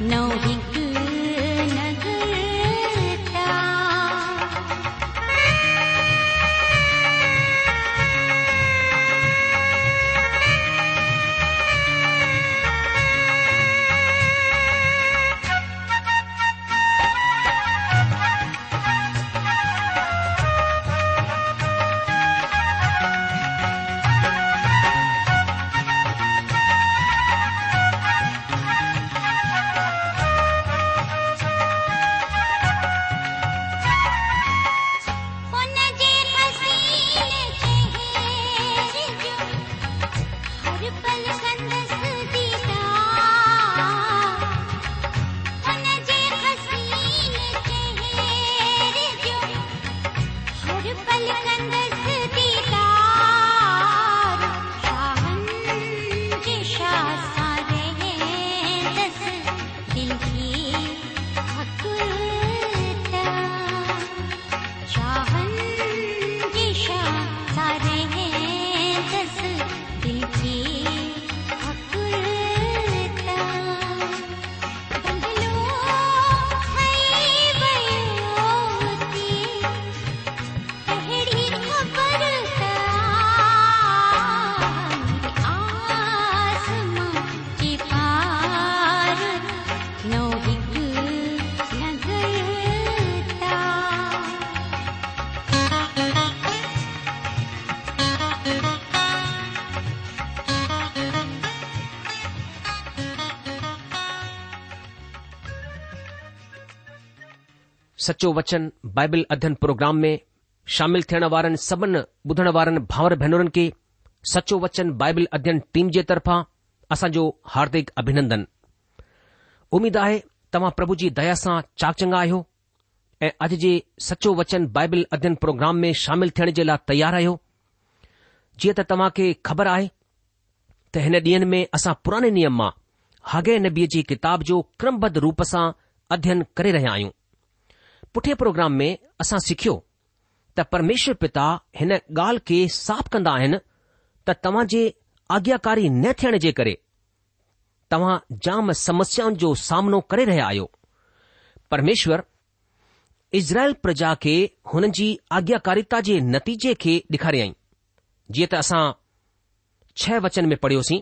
No, he सचो वचन Bible अध्ययन प्रोग्राम में शामिल थियण वारनि सभिनी ॿुधण वारनि भावर भेनरुनि खे सचो वचन बाइबल अध्ययन टीम जे तर्फ़ा असांजो हार्दिक अभिनंदन उमीद आहे तव्हां प्रभु जी दया सां चाक चंगा आहियो ऐं अॼु जे सचो वचन बाइबल अध्ययन प्रोग्राम में शामिल थियण जे लाइ तयार आहियो जीअं त तव्हां खे ख़बर आहे त हिन ॾींह में असां पुराने नियम मां हागे नबीअ जी किताब जो क्रमबद्ध रूप सां अध्ययन करे रहिया आहियूं पुठे प्रोग्राम में असां सिखियो त परमेश्वर पिता हिन ॻाल्हि खे साफ़ कंदा आहिनि त तव्हां जे आज्ञाकारी न थियण जे करे तव्हां जाम समस्याउनि जो सामनो करे रहिया आहियो परमेश्वर इज़राइल प्रजा खे हुननि जी आज्ञाकारिता जे नतीजे खे ॾेखारियाई जीअं त असां छह वचन में पढ़ियोसीं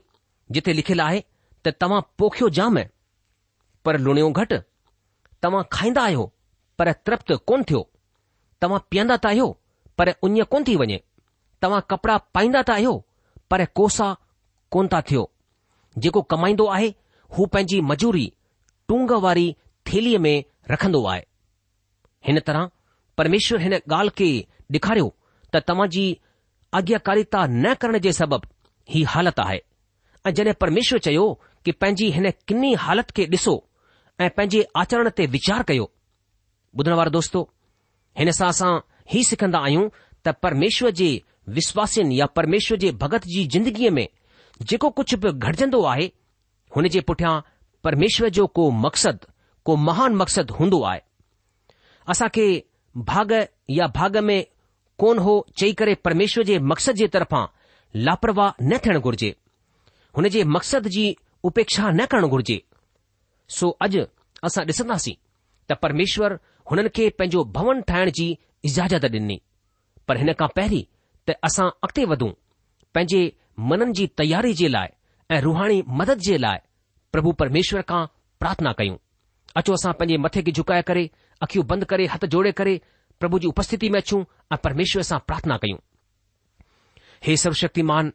जिथे लिखियलु आहे त तव्हां पोखियो जाम पर लुणियो घटि तव्हां खाईन्दा आहियो पर तृप्त कोन थियो तव्हां पीअंदा त आहियो पर उञ कोन थी वञे तव्हां कपड़ा पाईंदा त आहियो पर कोसा कोन था थियो जेको कमाईंदो आहे हू पंहिंजी मजूरी टूंग वारी थेलीअ में रखंदो आहे हिन तरह परमेश्वर हिन ॻाल्हि खे ॾेखारियो त तव्हां जी आज्ञाकारिता न करण जे सबबि ही हालति आहे ऐं जॾहिं परमेश्वर चयो कि पंहिंजी हिन किनी हालति खे ॾिसो ऐं पंहिंजे आचरण ते वीचार कयो ॿुधण वारो दोस्तो हिन सां असां ही सिखंदा आहियूं त परमेश्वर जे विश्वासिन या परमेश्वर जे भगत जी जिंदगीअ में जेको कुझु बि घटिजंदो आहे हुन जे पुठियां परमेश्वर जो को मक़सदु को महान मक़सदु हूंदो आहे असां खे भाग या भाग में कोन हो चई करे परमेश्वर जे मक़सद जे तरफ़ां लापरवाह न थियणु घुर्जे हुन जे मक़सद जी उपेक्षा न करणु घुर्जे सो अॼु असां ॾिसंदासीं त परमेश्वर हुननि खे पंहिंजो भवन ठाहिण जी इजाज़त ॾिनी पर हिन खां पहिरीं त असां अॻिते वधूं पंहिंजे मननि जी तयारी जे लाइ ऐं रूहाणी मदद जे लाइ प्रभु परमेश्वर खां प्रार्थना कयूं अचो असां पंहिंजे मथे खे झुकाए करे अखियूं बंदि करे हथ जोड़े करे प्रभु जी उपस्थिती में अचूं ऐं परमेश्वर सां प्रार्थना कयूं हे सर्वशक्तिमान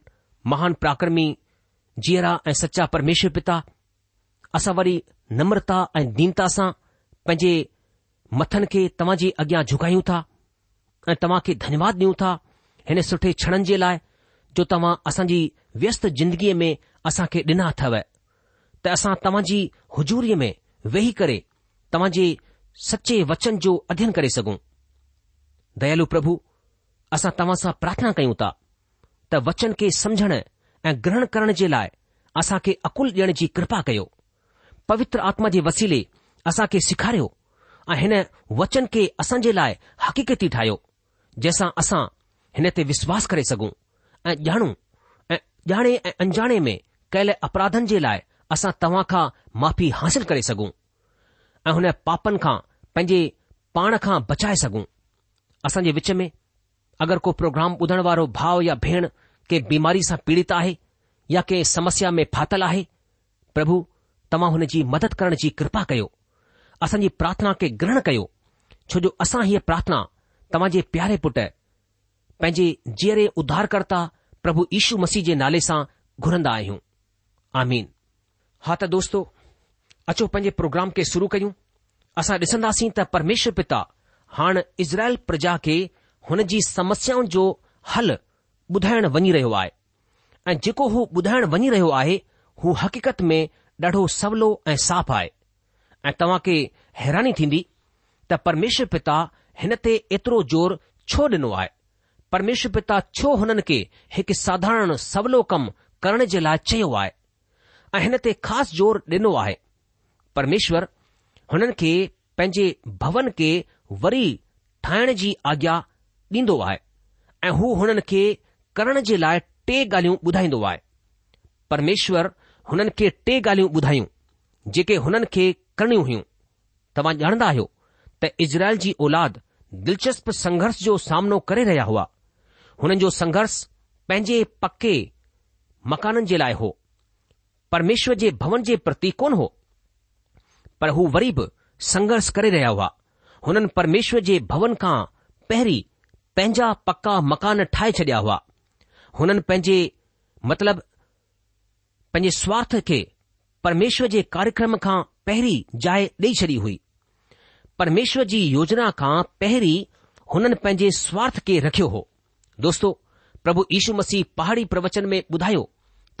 महान प्राक्रमी जीअरा ऐं सचा परमेश्वर पिता असां वरी नम्रता ऐं दीनता सां पंहिंजे मथनि खे तव्हां जे अॻियां जुगायूं था ऐं तव्हां खे धन्यवाद ॾियूं था हिन सुठे क्षणनि जे लाइ जो तव्हां असांजी व्यस्त जिंदगीअ में असां खे ॾिना अथव त असां तव्हां जी हुजूरीअ में वेही करे तव्हां जे सचे वचन जो अध्यन करे सघूं दयालु प्रभु असां तव्हां सां प्रार्थना कयूं था त वचन खे समुझण ऐं ग्रहण करण जे लाइ असां खे अकुल ॾियण जी कृपा कयो पवित्र आत्मा जे वसीले असां खे सेखारियो ऐं हिन वचन खे असां जे लाइ हक़ीक़ती ठाहियो जंहिंसां असां हिन ते विश्वास करे सघूं ऐं ॼाणूं ऐं ॼाणे ऐं अंजाणे में कयल अपराधनि जे लाइ असां तव्हां खां माफ़ी हासिल करे सघूं ऐं हुन पापनि खां पंहिंजे पाण खां बचाए सघूं असां जे विच में अगरि को प्रोग्राम ॿुधण वारो भाउ या भेण कंहिं बीमारी सां पीड़ित आहे या कंहिं समस्या में फाथल आहे प्रभु तव्हां हुन जी मदद करण जी कृपा कयो असांजी प्रार्थना खे ग्रहण कयो छो जो असां हीअ प्रार्थना तव्हां जे प्यारे पुट पंहिंजे जीअरे उधारकर्ता प्रभु ईशू मसीह जे नाले सां घुरंदा आहियूं आमीन हा त दोस्तो अचो पंहिंजे प्रोग्राम खे शुरू कयूं असां ॾिसंदासीं त परमेश्वर पिता हाणे इज़राइल प्रजा खे हुन जी समस्याउनि जो हल ॿुधाइण वञी रहियो आहे ऐं जेको हू ॿुधाइण वञी रहियो आहे हू हक़ीक़त में ॾाढो सवलो ऐं साफ़ आहे ऐं तव्हां खे हैरानी थींदी त परमेश्वर पिता हिन ते एतिरो ज़ोर छो ॾिनो आहे परमेश्वर पिता छो हुननि खे हिकु साधारण सवलो कमु करण जे लाइ चयो आहे ऐं हिन ते ख़ासि ज़ोर ॾिनो आहे परमेश्वर हुननि खे पंहिंजे भवन खे वरी ठाहिण जी आज्ञा ॾींदो आहे ऐं हू हुननि खे करण जे लाइ टे ॻाल्हियूं ॿुधाईंदो आहे परमेश्वर हुननि खे टे ॻाल्हियूं ॿुधाइयूं जेके हुननि खे करणियूं हुयूं तव्हां ॼाणंदा आहियो त इज़राइल जी औलाद दिलचस्प संघर्ष जो सामनो करे रहिया हुआ हुननि जो संघर्ष पंहिंजे पके मकाननि जे लाइ हो परमेश्वर जे भवन जे प्रति कोन हो पर हू वरी बि संघर्ष करे रहिया हुआ हुननि परमेश्वर जे भवन खां पहिरीं पंहिंजा पका मकान ठाहे छडि॒या हुआ हुननि पंहिंजे मतिलब पंहिंजे स्वार्थ खे परमेश्वर जे कार्यक्रम खां पहिरीं जाइ ॾेई छॾी हुई परमेश्वर जी योजना खां पहिरीं हुननि पंहिंजे स्वार्थ खे रखियो हो दोस्तो प्रभु यीशु मसीह पहाड़ी प्रवचन में ॿुधायो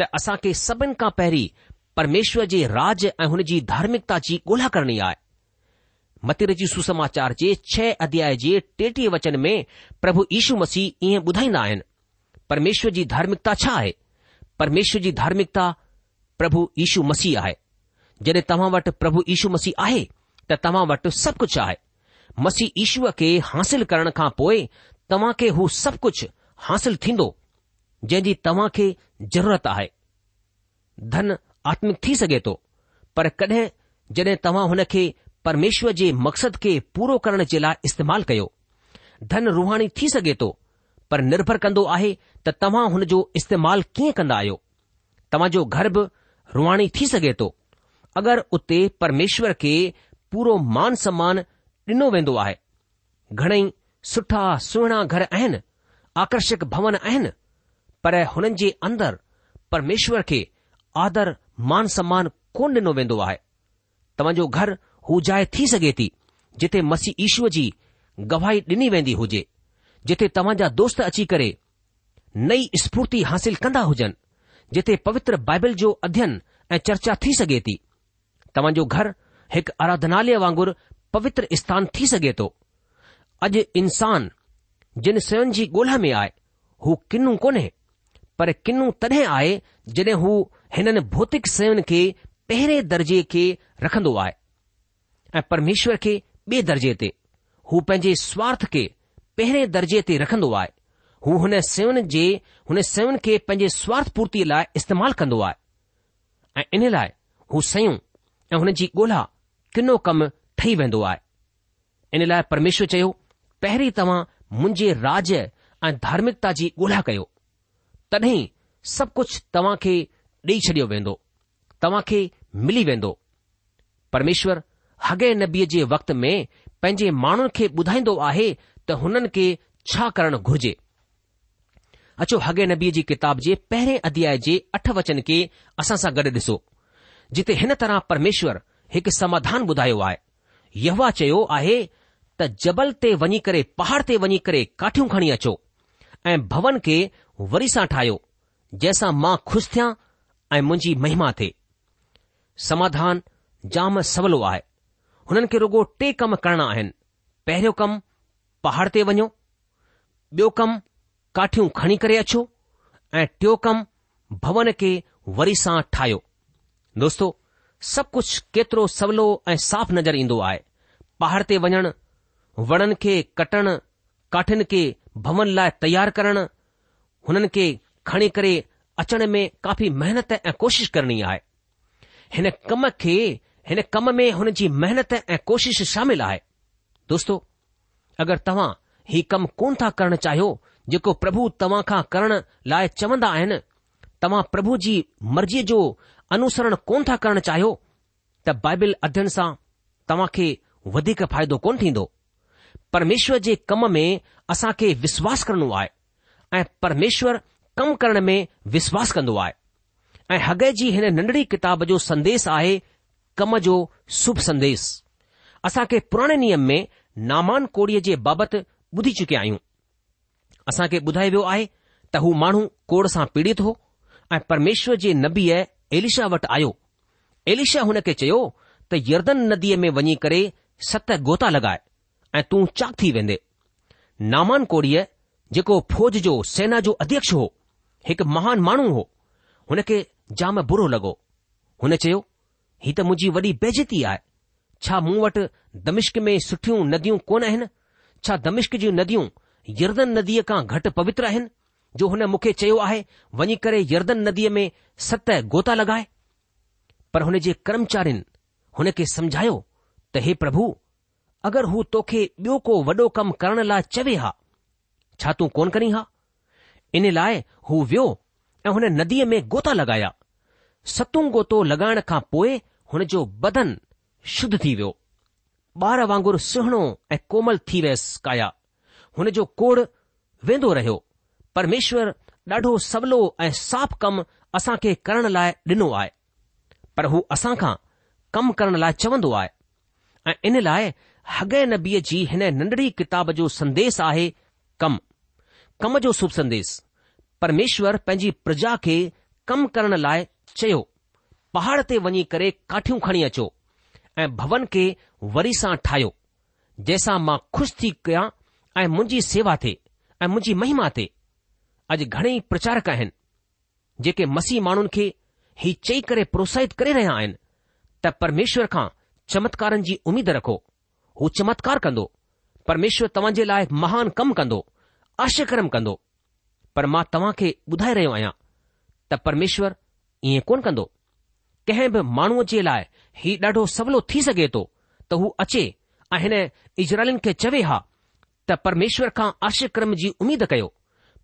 त असां खे सभिनि खां पहिरीं परमेश्वर जे राज ऐं हुन जी धार्मिकता जी ॻोल्हा करणी आहे मतिर जी सुसमाचार जे छह अध्याय जे टेटीह वचन में प्रभु यीशू मसीह ईअं ॿुधाईंदा आहिनि परमेश्वर जी धार्मिकता छा आहे परमेश्वर जी धार्मिकता પ્રભુ ઈસુ મસીઆ હૈ જડે તમાહ વટ પ્રભુ ઈસુ મસીઆ હૈ ત તમાહ વટ સબ કુછ આહે મસી ઈસુકે હાંસિલ કરણ કા પોએ તમાકે હુ સબ કુછ હાંસિલ થિંદો જેજી તમાકે જરૂરત આહે ધન આત્મથી સગેતો પર કદે જડે તમાહ હનકે પરમેશ્વર જે મકસદ કે પૂરો કરણ જિલા ઇસ્તેમાલ કયો ધન રોહાની થી સગેતો પર નિર્ભર કંદો આહે ત તમાહ હન જો ઇસ્તેમાલ કે કંદાયો તમા જો ઘરબ रुआाणी थी सघे थो अगरि उते परमेश्वर खे पूरो मान सम्मान ॾिनो वेंदो आहे घणेई सुठा सुहिणा घर आहिनि आकर्षक भवन आहिनि पर हुननि जे अंदरि परमेश्वर खे आदर मान सम्मान कोन ॾिनो वेंदो आहे तव्हांजो घरु हू जाइ थी सघे थी जिथे मसी ईश्वर जी गवाही ॾिनी वेंदी हुजे जिथे तव्हां जा दोस्त अची करे नई स्फूर्ती हासिल कंदा हुजनि जिथे पवित्र बाइबल जो अध्ययन ऐं चर्चा थी सघे थी तव्हांजो घर हिकु आराधनालय वांगुरु पवित्र स्थान थी सघे थो अॼु इंसान जिन स्वनि जी गोल्हा में आहे हू किन्नू कोन्हे पर किन्नू तड॒ आहे जड॒हिं हू हिननि भौतिक स्वन खे पहिरें दर्जे खे रखंदो आहे ऐं परमेश्वर खे ॿिए दर्जे ते हू पंहिंजे स्वार्थ खे पहिरें दर्जे ते रखन्दो आहे हू हुन सेवन जे हुन सेवन खे पंहिंजे स्वार्थ पूर्ती लाइ इस्तेमालु कंदो आहे ऐं इन लाइ हू सयूं ऐं हुन जी ॻोल्हा किनो कमु ठही वेंदो आहे इन लाइ परमेश्वर चयो पहिरीं तव्हां मुंहिंजे राज्य ऐं धार्मिकता जी ॻोल्हा कयो तॾहिं सभु कुझु तव्हां खे ॾेई छॾियो वेंदो तव्हां खे मिली वेंदो परमेश्वर हगे नबीअ जे वक़्त में पंहिंजे माण्हुनि खे ॿुधाईंदो आहे त हुननि खे छा करणु घुर्जे अचो हॻे नबीअ जी किताब जे पहिरें अध्याय जे अठ वचन खे असां सां गॾु ॾिसो जिथे हिन तरह परमेश्वर हिकु समाधान ॿुधायो आहे यह चयो आहे त जबल ते वञी करे पहाड़ ते वञी करे काठियूं खणी अचो ऐं भवन खे वरी सां ठाहियो जंहिंसां मां खु़शि थियां ऐं मुंहिंजी महिमा थे समाधान जाम सवलो आहे हुननि खे रुगो टे कम करणा आहिनि पहिरियों कमु पहाड़ ते वञो कमु काठियूं खणी करे अचो ऐं टियों कम भवन खे वरी सां ठाहियो दोस्तो सभु कुझु केतिरो सवलो ऐं साफ़ नज़र ईंदो आहे पहाड़ ते वञणु वणन खे कटण काठियुनि खे भवन लाइ तयार करणु हुननि खे खणी करे अचण में काफ़ी महिनत ऐं कोशिश करणी आहे हिन कम खे हिन कम में हुन जी महिनत ऐं कोशिश शामिल आहे दोस्तो अगरि तव्हां हीउ कम कोन था करणु चाहियो जेको प्रभु तव्हां खां करण लाइ चवंदा आहिनि तव्हां प्रभु जी मर्ज़ीअ जो अनुसरण कोन था करणु चाहियो त बाइबिल अध्ययन सां तव्हां खे वधीक फ़ाइदो कोन थींदो परमेश्वर जे कम में असां खे विश्वास करणो आहे ऐं परमेश्वर कम करण में विश्वास कंदो आहे ऐं हगे जी हिन नंढड़ी किताब जो संदेस आहे कम जो शुभ संदेस असां खे पुराणे नियम में नामान कोड़ीअ जे बाबति ॿुधी चुकिया आहियूं असां खे ॿुधाए वियो आहे त हू माण्हू कोड़ सां पीड़ित हो ऐं परमेश्वर जे नबीअ एलिशा वटि आयो एलिशा हुन खे चयो त यर्दन नदीअ में वञी करे सत गोता लॻाए ऐं तूं चाक थी वेंदे नामान कोड़ीअ जेको फ़ौज जो सेना जो अध्यक्ष हो हिकु महान माण्हू हो हुन खे जाम बुरो लॻो हुन चयो ही त मुंहिंजी वॾी बेज़ती आहे छा मूं वटि दमिश्क में सुठियूं नदियूं कोन आहिनि छा दमिश्क जूं नदियूं यर्दन नदीअ खां घटि पवित्र आहिनि जो हुन मूंखे चयो आहे वञी करे यर्दन नदीअ में सत गोता लॻाए पर हुन जे कर्मचारियुनि हुन खे समझायो त हे प्रभु अगरि हू तोखे ॿियो को वॾो कमु करण लाइ चवे हा छा तूं कोन करी हा इन लाइ हू वियो ऐं हुन नदीअ में गोता लॻाया सतूं गोतो लॻाइण खां पोइ हुन जो बदन शुद्ध थी वियो ॿार वांगुरु सुहिणो ऐं कोमल थी वियसि काया हुन जो कोड़ वेंदो रहियो परमेश्वर ॾाढो सवलो ऐं साफ़ कमु असां खे करण लाइ ॾिनो आहे पर हू असां खां कमु करण लाइ चवंदो आहे ऐं इन लाइ हगे नबीअ जी हिन नंढड़ी किताब जो संदेस आहे कमु कम जो शुभ संदेस परमेश्वर पंहिंजी प्रजा खे कमु करण लाइ चयो पहाड़ ते वञी करे काठियूं खणी अचो ऐं भवन खे वरी सां ठाहियो जंहिंसां मां खु़शि थी कयां ऐं मुंहिंजी सेवा ते ऐं मुंहिंजी महिमा ते अॼु घणेई प्रचारक आहिनि जेके मसीह माण्हुनि खे ही चई करे प्रोत्साहित करे रहिया आहिनि त परमेश्वर खां चमत्कारनि जी उमेद रखो हू चमत्कार कंदो परमेश्वर तव्हां जे लाइ महान कमु कंदो आशाकर्म कंदो पर मां तव्हां खे ॿुधाए रहियो आहियां त परमेश्वर ईअं कोन कंदो कंहिं बि माण्हूअ जे लाइ हीउ ॾाढो सवलो थी सघे थो त हू अचे ऐं हिन इजरायलिन खे चवे हा त परमेश्वर खां आश्रम जी उमेद कयो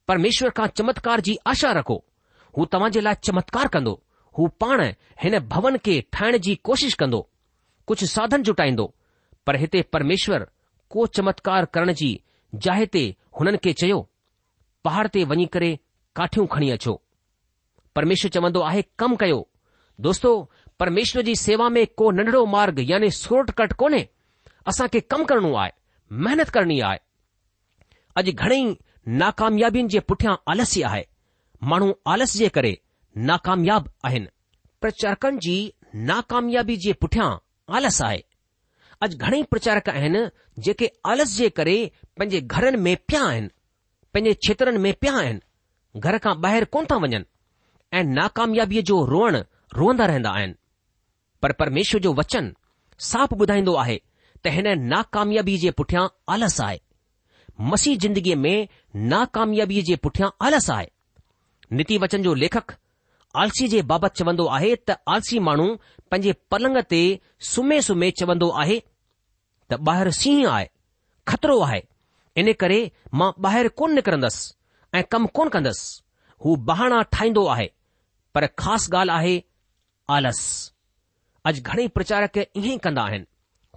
परमेश्वर खां चमत्कार जी आशा रखो हू तव्हां जे लाइ चमत्कार कंदो हू पाण हिन भवन खे ठाहिण जी कोशिश कंदो कुझु साधन जुटाईंदो पर हिते परमेश्वर को चमत्कार करण जी जाय ते हुननि खे चयो पहाड़ ते वञी करे काठियूं खणी अचो परमेश्वर चवंदो आहे कमु कयो दोस्तो परमेश्वर जी सेवा में को नंढड़ो मार्ग यानी याने कट कोन्हे असां खे कमु करणो आहे महिनत करणी आहे अॼु घणेई नाकामयाबियुनि जे पुठियां आलस्य आहे माण्हू आलस जे करे नाकामयाब आहिनि प्रचारकनि जी नाकामयाबी जे पुठियां आलस आहे अॼु घणेई प्रचारक आहिनि जेके आलस जे करे पंहिंजे घरनि में पिया आहिनि पंहिंजे क्षेत्रनि में पिया आहिनि घर खां ॿाहिरि कोन था वञनि ऐं नाकामयाबीअ जो रोअण रोअंदा रहंदा आहिनि पर परमेश्वर जो वचन साफ़ ॿुधाईंदो आहे त हिन नाकामयाबी जे पुठियां आलस आहे मसीह ज़िंदगीअ में नाकामयाबीअ जे पुठियां आलस आहे निति वचन जो लेखक आलसी जे बाबति चवंदो आहे त आलसी माण्हू पंहिंजे पलंग ते सुम्हे सुम्हे चवंदो आहे त ॿाहिरि सीह आहे खतरो आहे इन करे मां ॿाहिरि कोन निकरंदसि ऐं कमु कोन कंदसि हू बहाणा ठाहींदो आहे पर ख़ासि ॻाल्हि आहे आलस अॼु घणेई प्रचारक ईअं ई कंदा आहिनि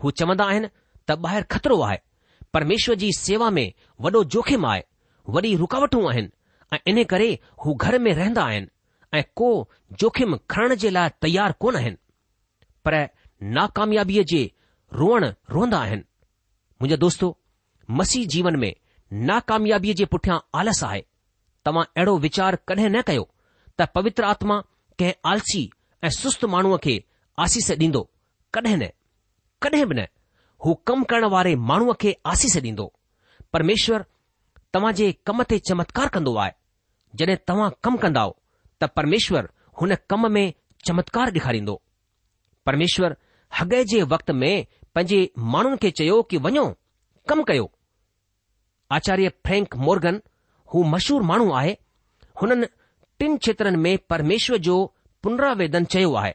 हू चवंदा आहिनि त ॿाहिरि खतरो आहे परमेश्वर जी सेवा में वॾो जोखिम आहे वॾी रुकावटूं आहिनि ऐं इन करे हू घर में रहंदा आहिनि ऐं को जोखिम खणण जे लाइ तयारु कोन आहिनि पर नाकामयाबीअ जे रोअण रोअंदा आहिनि मुंहिंजा दोस्तो मसीह जीवन में नाकामयाबीअ जे पुठियां आलस आहे तव्हां अहिड़ो वीचार कॾहिं न कयो त पवित्र आत्मा कंहिं आलसी ऐं सुस्त माण्हूअ खे आसीस ॾींदो न कॾहिं हू कमु करण वारे माण्हूअ खे आसीस ॾींदो परमेश्वर तव्हां जे कम ते चमत्कार कंदो आहे जॾहिं तव्हां कमु कंदा त परमेश्वर हुन कम में चमत्कार ॾेखारींदो परमेश्वर हगए जे वक़्त में पंहिंजे माण्हुनि खे चयो कि वञो कमु कयो आचार्य फ्रैंक मोर्गन हू मशहूर माण्हू आहे हुननि टिन क्षेत्रनि में परमेश्वर जो पुनरावेदन चयो आहे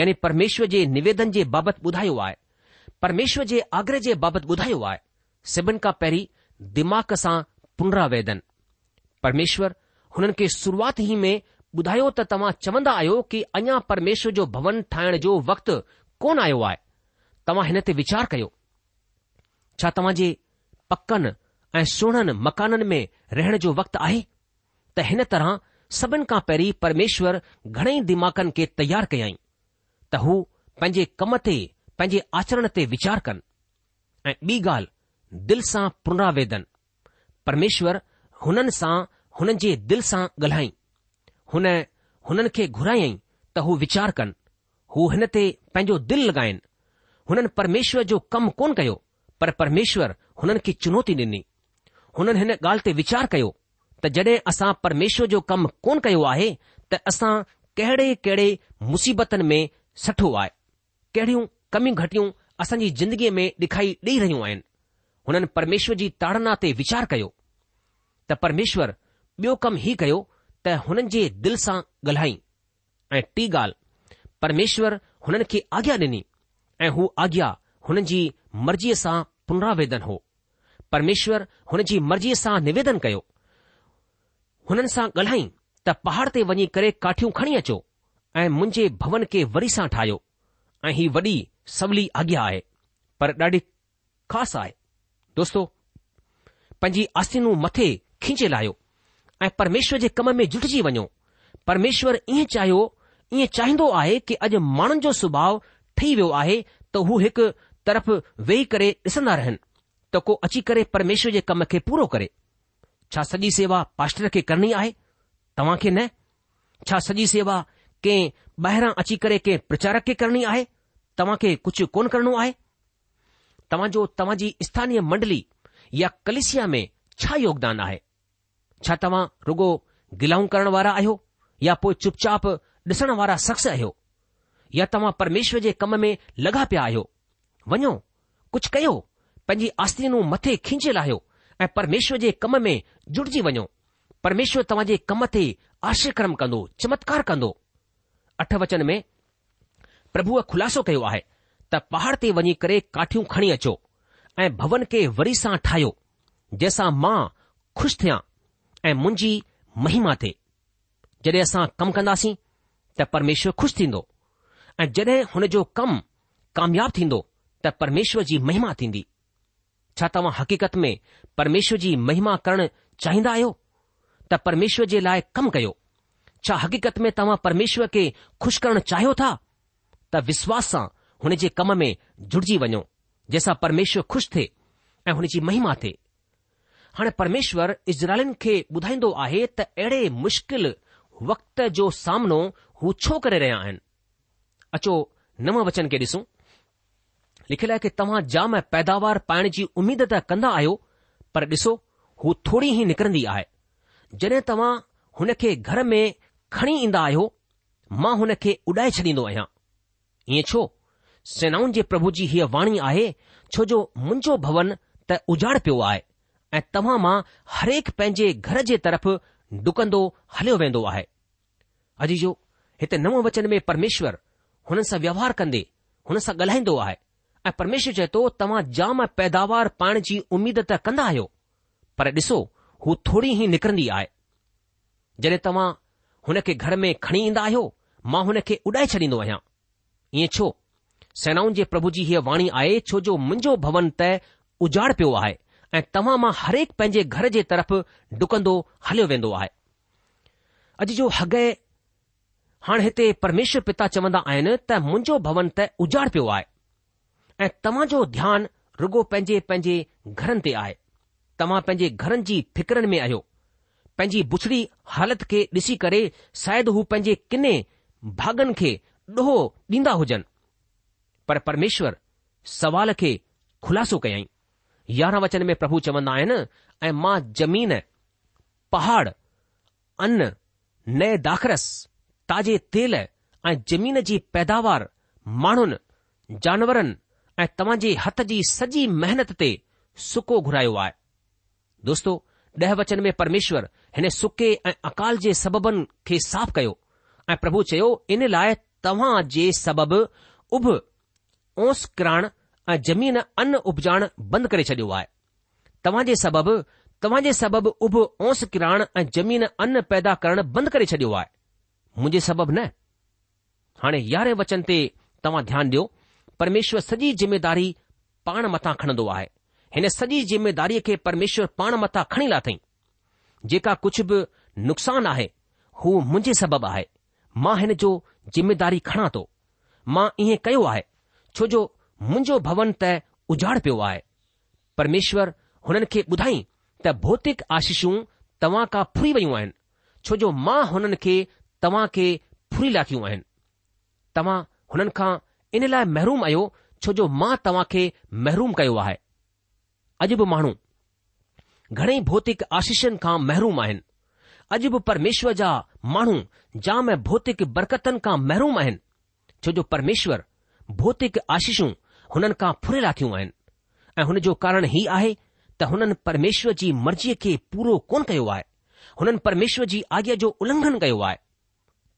यानी परमेश्वर जे निवेदन जे बाबति ॿुधायो आहे પરમેશ્વજે આગ્રજે બાબત બુધાયો આય સબન કા પેરી દિમાગસા પુનરાવેદન પરમેશ્વર હનન કે શુરુઆત હી મે બુધાયો ત તમા ચવંદા આયો કે અня પરમેશ્વર જો ભવન ઠાણ જો વખત કોન આયો આ તમા હનતે વિચાર કયો છા તમાજે પક્કન એ સોણન મકાનન મે રહેણ જો વખત આય ત હન તરહા સબન કા પેરી પરમેશ્વર ઘણે દિમાગન કે તૈયાર કઈ તા હું પજે કમતે पंहिंजे आचरण ते वीचार कनि ऐं ॿी ॻाल्हि दिल सां पुनरावेदन परमेश्वर हुननि सां हुननि जे दिलि सां ॻाल्हाई हुन हुननि खे घुराईं त हू वीचार कनि हू हिन ते पंहिंजो दिलि लॻाइनि हुननि परमेश्वर जो कमु कोन कयो पर परमेश्वर हुननि खे चुनौती ॾिनी हुननि हिन ॻाल्हि ते वीचार कयो त जॾहिं असां परमेश्वर जो कमु कोन कयो आहे त असां कहिड़े कहिड़े मुसीबतनि में सठो आहे कहिड़ियूं कमियूं घटियूं असांजी ज़िंदगीअ में ॾेखारी ॾेई रहियूं आहिनि हुननि परमेश्वर जी ताड़ना ते वीचार कयो त परमेश्वर ॿियो कमु ई कयो त हुननि जे दिलि सां ॻाल्हाई ऐं टी ॻाल्हि परमेश्वर हुननि खे आज्ञा ॾिनी ऐं हू आज्ञा हुननि जी मर्ज़ीअ सां पुनरावेदन हो परमेश्वर हुन जी मर्ज़ीअ सां निवेदन कयो हुननि सां ॻाल्हाई त पहाड़ ते वञी करे काठियूं खणी अचो ऐं मुंहिंजे भवन खे वरी सां ठाहियो ऐं ही वॾी सवली आज्ञा आहे पर ॾाढी ख़ासि आहे दोस्तो पंहिंजी आस्थिनू मथे खींचे लाहियो ऐं परमेश्वर जे कम में जुटिजी वञो परमेश्वर ईअं चाहियो ईअं चाहींदो आहे कि अॼु माण्हुनि जो सुभाउ ठही वियो आहे त हू हिकु तरफ़ वेही करे ॾिसंदा रहनि त को अची करे परमेश्वर जे कम खे पूरो करे छा सॼी सेवा पास्टर खे करणी आहे तव्हां खे न छा सॼी सेवा कंहिं ॿाहिरां अची करे कंहिं प्रचारक खे करणी आहे तव्हां खे कुझु कोन करणो आहे तव्हां जो तव्हां जी स्थानीय मंडली या कलिसिया में छा योगदान आहे छा तव्हां रुगो गिलाऊं करण वारा आहियो या पोइ चुपचाप ॾिसण वारा शख़्स आहियो या तव्हां परमेश्वर जे कम में लॻा पिया आहियो वञो कुझु कयो पंहिंजी आस्थियुनि मथे खींचे लाहियो ऐं परमेश्वर जे कम में जुड़जी वञो परमेश्वर तव्हांजे कम ते आश्रेक्रम कंदो चमत्कार कंदो अठ वचन में પ્રભુએ ખુલાસો કયો આહે ત પહાડતે વણી કરે કાઠ્યું ખણી અચો એ ભવન કે વરીસા ઠાયો જેસા માં ખુશ થ્યાં એ મુંજી મહિમાતે જડે આસા કમ કંદાસી ત પરમેશ્વર ખુશ થીંદો એ જડે હને જો કમ કામિયાબ થીંદો ત પરમેશ્વરજી મહિમા થીndi છા તવા હકીકત મે પરમેશ્વરજી મહિમા કરણ ચાહિંદા આયો ત પરમેશ્વર જે લાય કમ કયો છા હકીકત મે તવા પરમેશ્વર કે ખુશ કરણ ચાહયો થા त विश्वास सां हुन जे कम में जुड़िजी वञो जंहिंसां परमेश्वर खु़शि थिए ऐं हुन जी महिमा थिए हाणे परमेश्वर इज़राइलनि खे ॿुधाईंदो आहे त अहिड़े मुश्किल वक़्त जो सामनो हू छो करे रहिया आहिनि अचो नव वचन खे ॾिसूं लिखियलु आहे की तव्हां जाम पैदावार पाइण जी उमीद त कंदा आहियो पर ॾिसो हू थोरी ई निकिरंदी आहे जॾहिं तव्हां हुन खे घर में खणी ईंदा आहियो मां हुन खे उॾाए छॾींदो आहियां हीअं छो सेनाउनि जे प्रभु जी हीअ वाणी आहे छो जो मुंहिंजो भवन त उजाड़ पियो आहे ऐं तव्हां मां हरेक पंहिंजे घर जे तरफ़ डुकंदो हलियो वेंदो आहे अॼु जो हिते नव वचन में परमेश्वर हुननि सां व्यवहार कंदे हुन सां ॻाल्हाईंदो आहे ऐं परमेश्वर चए थो तव्हां जाम पैदावार पाइण जी उमीद त कंदा आहियो पर ॾिसो हू थोरी ई निकरंदी आहे जॾहिं तव्हां हुन खे घर में खणी ईंदा आहियो मां हुन खे उॾाए छॾींदो आहियां ईअं छो सेनाउनि जे प्रभु जी हीअ वाणी आहे छो जो मुंहिंजो भवन त उजाड़ पियो आहे ऐं तव्हां मां हरेक पंहिंजे घर जे तरफ़ डुकंदो हलियो वेंदो आहे अॼु जो हगै हाणे हिते परमेश्वर पिता चवंदा आहिनि त मुंहिंजो भवन त उजाड़ पियो आहे ऐं तव्हां जो ध्यानु रुगो पंहिंजे पंहिंजे घरनि ते आहे तव्हां पंहिंजे घरनि जी फिकरनि में आहियो पंहिंजी बुछड़ी हालति खे ॾिसी करे शायदि हू पंहिंजे किने भागनि खे ॾोहो ॾींदा हुजनि पर परमेश्वर सवाल खे ख़ुलासो कयई यारहं वचन में प्रभु चवंदा आहिनि ऐं मां जमीन पहाड़ अन नए दाख़रस ताजे तेल ऐं जमीन जी पैदावार माण्हुनि जानवरनि ऐं तव्हां जे हथ जी सॼी महिनत ते सुको घुरायो आहे दोस्तो ॾह वचन में परमेश्वर हिन सुके ऐं अकाल जे सबबनि खे साफ़ कयो ऐं प्रभु चयो इन लाइ तव्हां जे सबबि उभ ओस किराण ऐं ज़मीन अन उपजाइण बंदि करे छडि॒यो आहे तव्हां जे सबबि तव्हां जे सबबि उभ ओस किराण ऐं ज़मीन अन पैदा करणु बंदि करे छडि॒यो आहे मुंहिंजे सबबि न हाणे यारहें वचन ते तव्हां ध्यानु ॾियो परमेश्वर सॼी जिमेदारी पाण मथां खणंदो आहे हिन सॼी जिमेदारीअ खे परमेश्वर पाण मथां खणी लाथई जेका कुझु बि नुक़सानु आहे हू मुंहिंजे सबबि आहे मां हिन जो ज़िमेदारी खणा थो मां इएं कयो आहे छो जो मुंहिंजो भवन त उजाड़ पियो आहे परमेश्वर हुननि खे ॿुधाईं त भौतिक आशिशूं तव्हां खां फुरी वयूं आहिनि छो जो मां हुननि खे तव्हांखे फुरी लाकियूं आहिनि तव्हां हुननि खां इन लाइ महरुम आहियो छो जो मां तव्हांखे महरुम कयो आहे अॼु बि माण्हू घणेई भौतिक आशिषनि खां महिरूम आहिनि अॼु बि परमेश्वर जा माण्हू जाम भौतिक बरकतनि खां आहिनि छो जो परमेश्वर भौतिक आशीषूं हुननि खां फुरे आहिनि ऐं हुन जो कारण आहे त हुननि परमेश्वर जी मर्ज़ीअ खे पूरो कोन कयो आहे हुननि परमेश्वर जी आज्ञा जो कयो आहे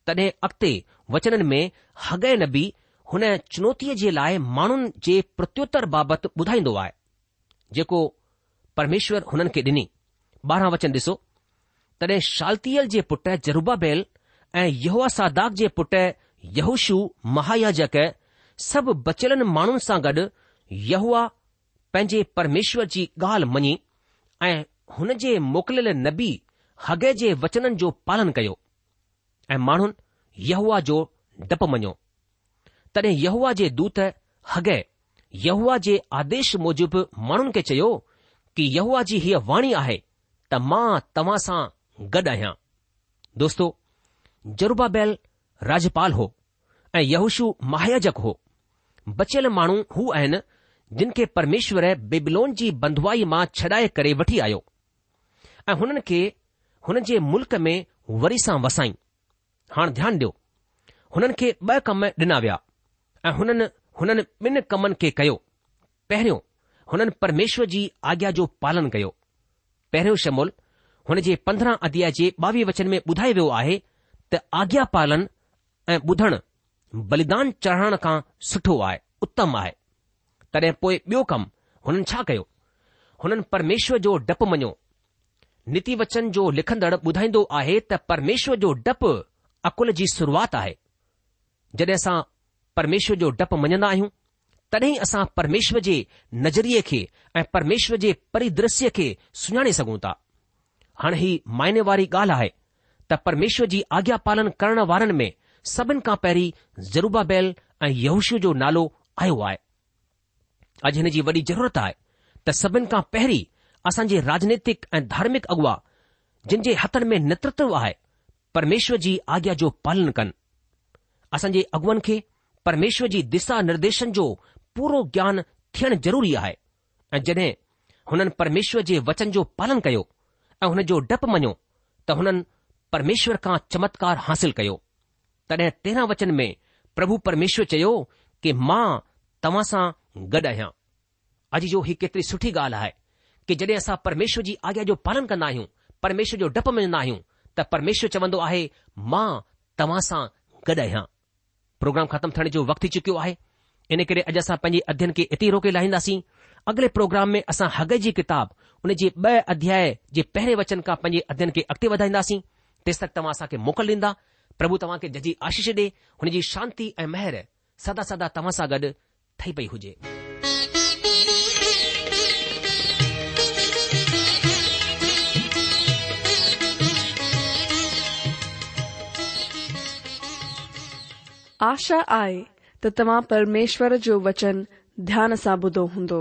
तॾहिं अॻिते वचननि में नबी हुन चुनौतीअ जे लाइ माण्हुनि जे प्रत्युत्तर बाबति ॿुधाईंदो आहे जेको परमेश्वर हुननि खे ॿारहं वचन ॾिसो तॾहिं शाल्तियल जे पुट जरूबा बैल ऐं यहूआ सादाक जे पुट यहूशू महायाजक सभु बचलनि माण्हुनि सां गॾु यहूआ पंहिंजे परमेश्वर जी ॻाल्हि मञी ऐं हुन जे मोकिलियल नबी हगे जे वचननि जो पालन कयो ऐं माण्हुनि यहूआ जो डपु मञियो तॾहिं यहूआ जे दूत हगे यहूआ जे आदेश मूजिबि माण्हुनि खे चयो कि यहूआ जी हीअ वाणी आहे त मां तव्हां सां गॾु आहियां दोस्तो जरूबा बैल राज्यपाल हो ऐं यहुशु महायाजक हो बचियल माण्हू हू आहिनि जिन खे परमेश्वर बेबलोन जी बधवाई मां छडाए करे वठी आयो ऐं हुननि खे हुननि जे मुल्क़ में वरी सां वसाईं हाणे ध्यानु ॾियो हुननि खे ॿ कम ॾिना विया ऐं हुननि हुननि ॿिन कमनि खे कयो पहिरियों हुननि परमेश्वर जी आज्ञा जो पालन कयो पहिरियों शमोल हुन जे पंद्रहं अध्याय जे ॿावीह वचन में ॿुधायो वियो आहे त आज्ञा पालन ऐं ॿुधण बलिदान चढ़ाइण खां सुठो आहे उत्तम आहे तॾहिं पोइ ॿियो कमु हुननि छा कयो हुननि परमेश्वर जो डपु मञियो नीति वचन जो लिखंदड़ ॿुधाईंदो आहे त परमेश्वर जो डपु अकुल जी शुरूआति आहे जॾहिं असां परमेश्वर जो डपु मञंदा आहियूं तॾहिं असां परमेश्वर जे नज़रिये खे ऐं परमेश्वर जे परिदृश्य खे सुञाणे सघूं था हाणे ही मायने वारी ॻाल्हि आहे त परमेश्वर जी आज्ञा पालन करण वारनि में सभिनि खां पहिरीं ज़रूबा बैल ऐं यहूशू जो नालो आयो आहे अॼु हिन जी वॾी ज़रूरत आहे त सभिनि खां पहिरीं असांजे राजनैतिक ऐं धार्मिक अगुवा जिन जे हथनि में नेतृत्व आहे परमेश्वर जी आज्ञा जो पालन कनि असांजे अॻुअनि खे परमेश्वर जी दिशा निर्देशन जो पूरो ज्ञान थियणु ज़रूरी आहे ऐं जॾहिं हुननि परमेश्वर जे वचन जो पालन कयो ऐं हुन जो डपु मञियो त हुननि परमेश्वर खां चमत्कार हासिल कयो तॾहिं तेरहं वचन में प्रभु परमेश्वर चयो कि मां तव्हां सां गॾु आहियां अॼु जो ही केतिरी सुठी ॻाल्हि आहे कि जॾहिं असां परमेश्वर जी आज्ञा जो पालन कंदा आहियूं परमेश्वर जो डपु मञंदा आहियूं त परमेश्वर चवंदो आहे मां तव्हां सां गॾु आहियां प्रोग्राम ख़तमु थियण जो वक़्तु थी चुकियो आहे इन करे अॼु असां पंहिंजे अध्यन खे एतिरी रोके लाहींदासीं अॻिले प्रोग्राम में असां हग जी किताब हुन जे ॿ अध्याय जे पहिरें वचन खां पंज अध्यन खे अॻिते वधाईंदासीं तेसि तक तव्हां असांखे मोकिल ॾींदा प्रभु तव्हांखे जॾहिं आशीष ॾे हुनजी शांती ऐं मेहर सदा सदा तव्हां सां गॾु थी पई हुजे आशा आहे त तव्हां परमेश्वर जो वचन ध्यान सां ॿुधो हूंदो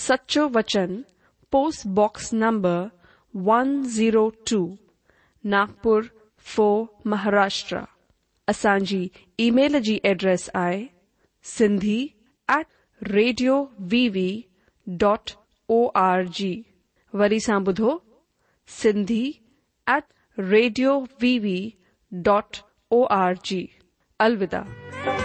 सच्चो वचन पोस्ट बॉक्स नंबर 102 नागपुर फो महाराष्ट्र असांजी ईमेल जी एड्रेस आहे Sindhi at radio VV dot O R G वरी सां ॿुधो Sindhi at radio VV dot O R G अलविदा